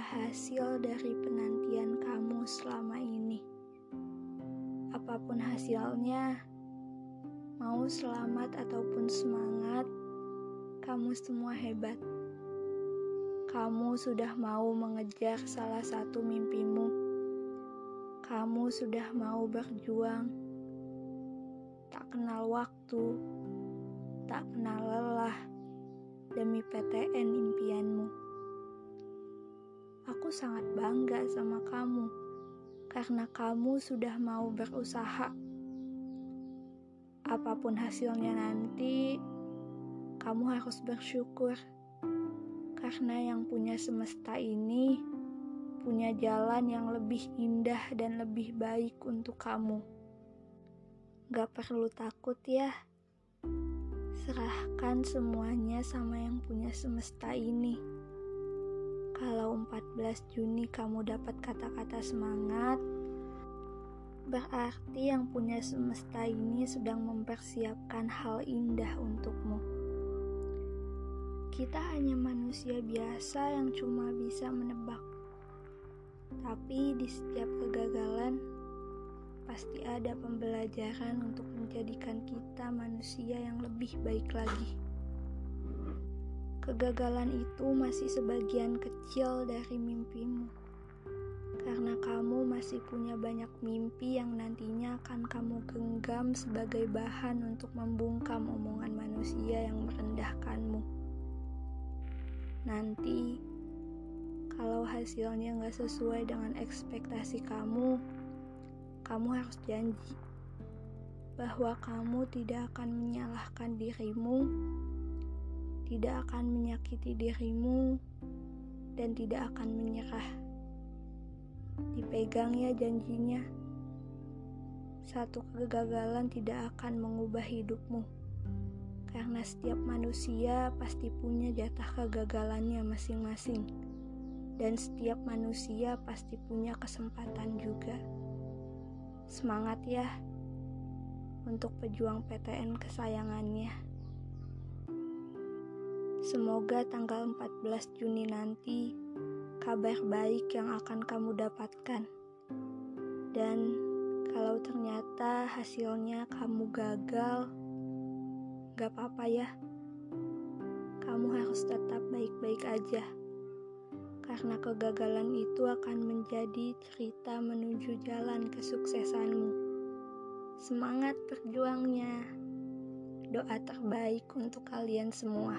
hasil dari penantian kamu selama ini. Apa pun hasilnya, mau selamat ataupun semangat, kamu semua hebat. Kamu sudah mau mengejar salah satu mimpimu. Kamu sudah mau berjuang, tak kenal waktu, tak kenal lelah demi PTN impianmu. Sangat bangga sama kamu karena kamu sudah mau berusaha. Apa pun hasilnya nanti, kamu harus bersyukur karena yang punya semesta ini punya jalan yang lebih indah dan lebih baik untuk kamu. Gak perlu takut ya. Serahkan semuanya sama yang punya semesta ini. Kalau 14 Juni kamu dapat kata-kata semangat, berarti yang punya semesta ini sedang mempersiapkan hal indah untukmu. Kita hanya manusia biasa yang cuma bisa menebak. Tapi di setiap kegagalan, pasti ada pembelajaran untuk menjadikan kita manusia yang lebih baik lagi. Kegagalan itu masih sebagian kecil dari mimpimu, karena kamu masih punya banyak mimpi yang nantinya akan kamu genggam sebagai bahan untuk membungkam omongan manusia yang merendahkanmu. Nanti, kalau hasilnya nggak sesuai dengan ekspektasi kamu, kamu harus janji bahwa kamu tidak akan menyalahkan dirimu, tidak akan menyakiti dirimu, dan tidak akan menyerah. Dipegang ya janjinya. Satu kegagalan tidak akan mengubah hidupmu. Karena setiap manusia pasti punya jatah kegagalannya masing-masing. Dan setiap manusia pasti punya kesempatan juga. Semangat ya untuk pejuang PTN kesayangannya. Semoga tanggal 14 Juni nanti kabar baik yang akan kamu dapatkan. Dan kalau ternyata hasilnya kamu gagal, gak apa-apa ya. Kamu harus tetap baik-baik aja karena kegagalan itu akan menjadi cerita menuju jalan kesuksesanmu. Semangat berjuangnya. Doa terbaik untuk kalian semua.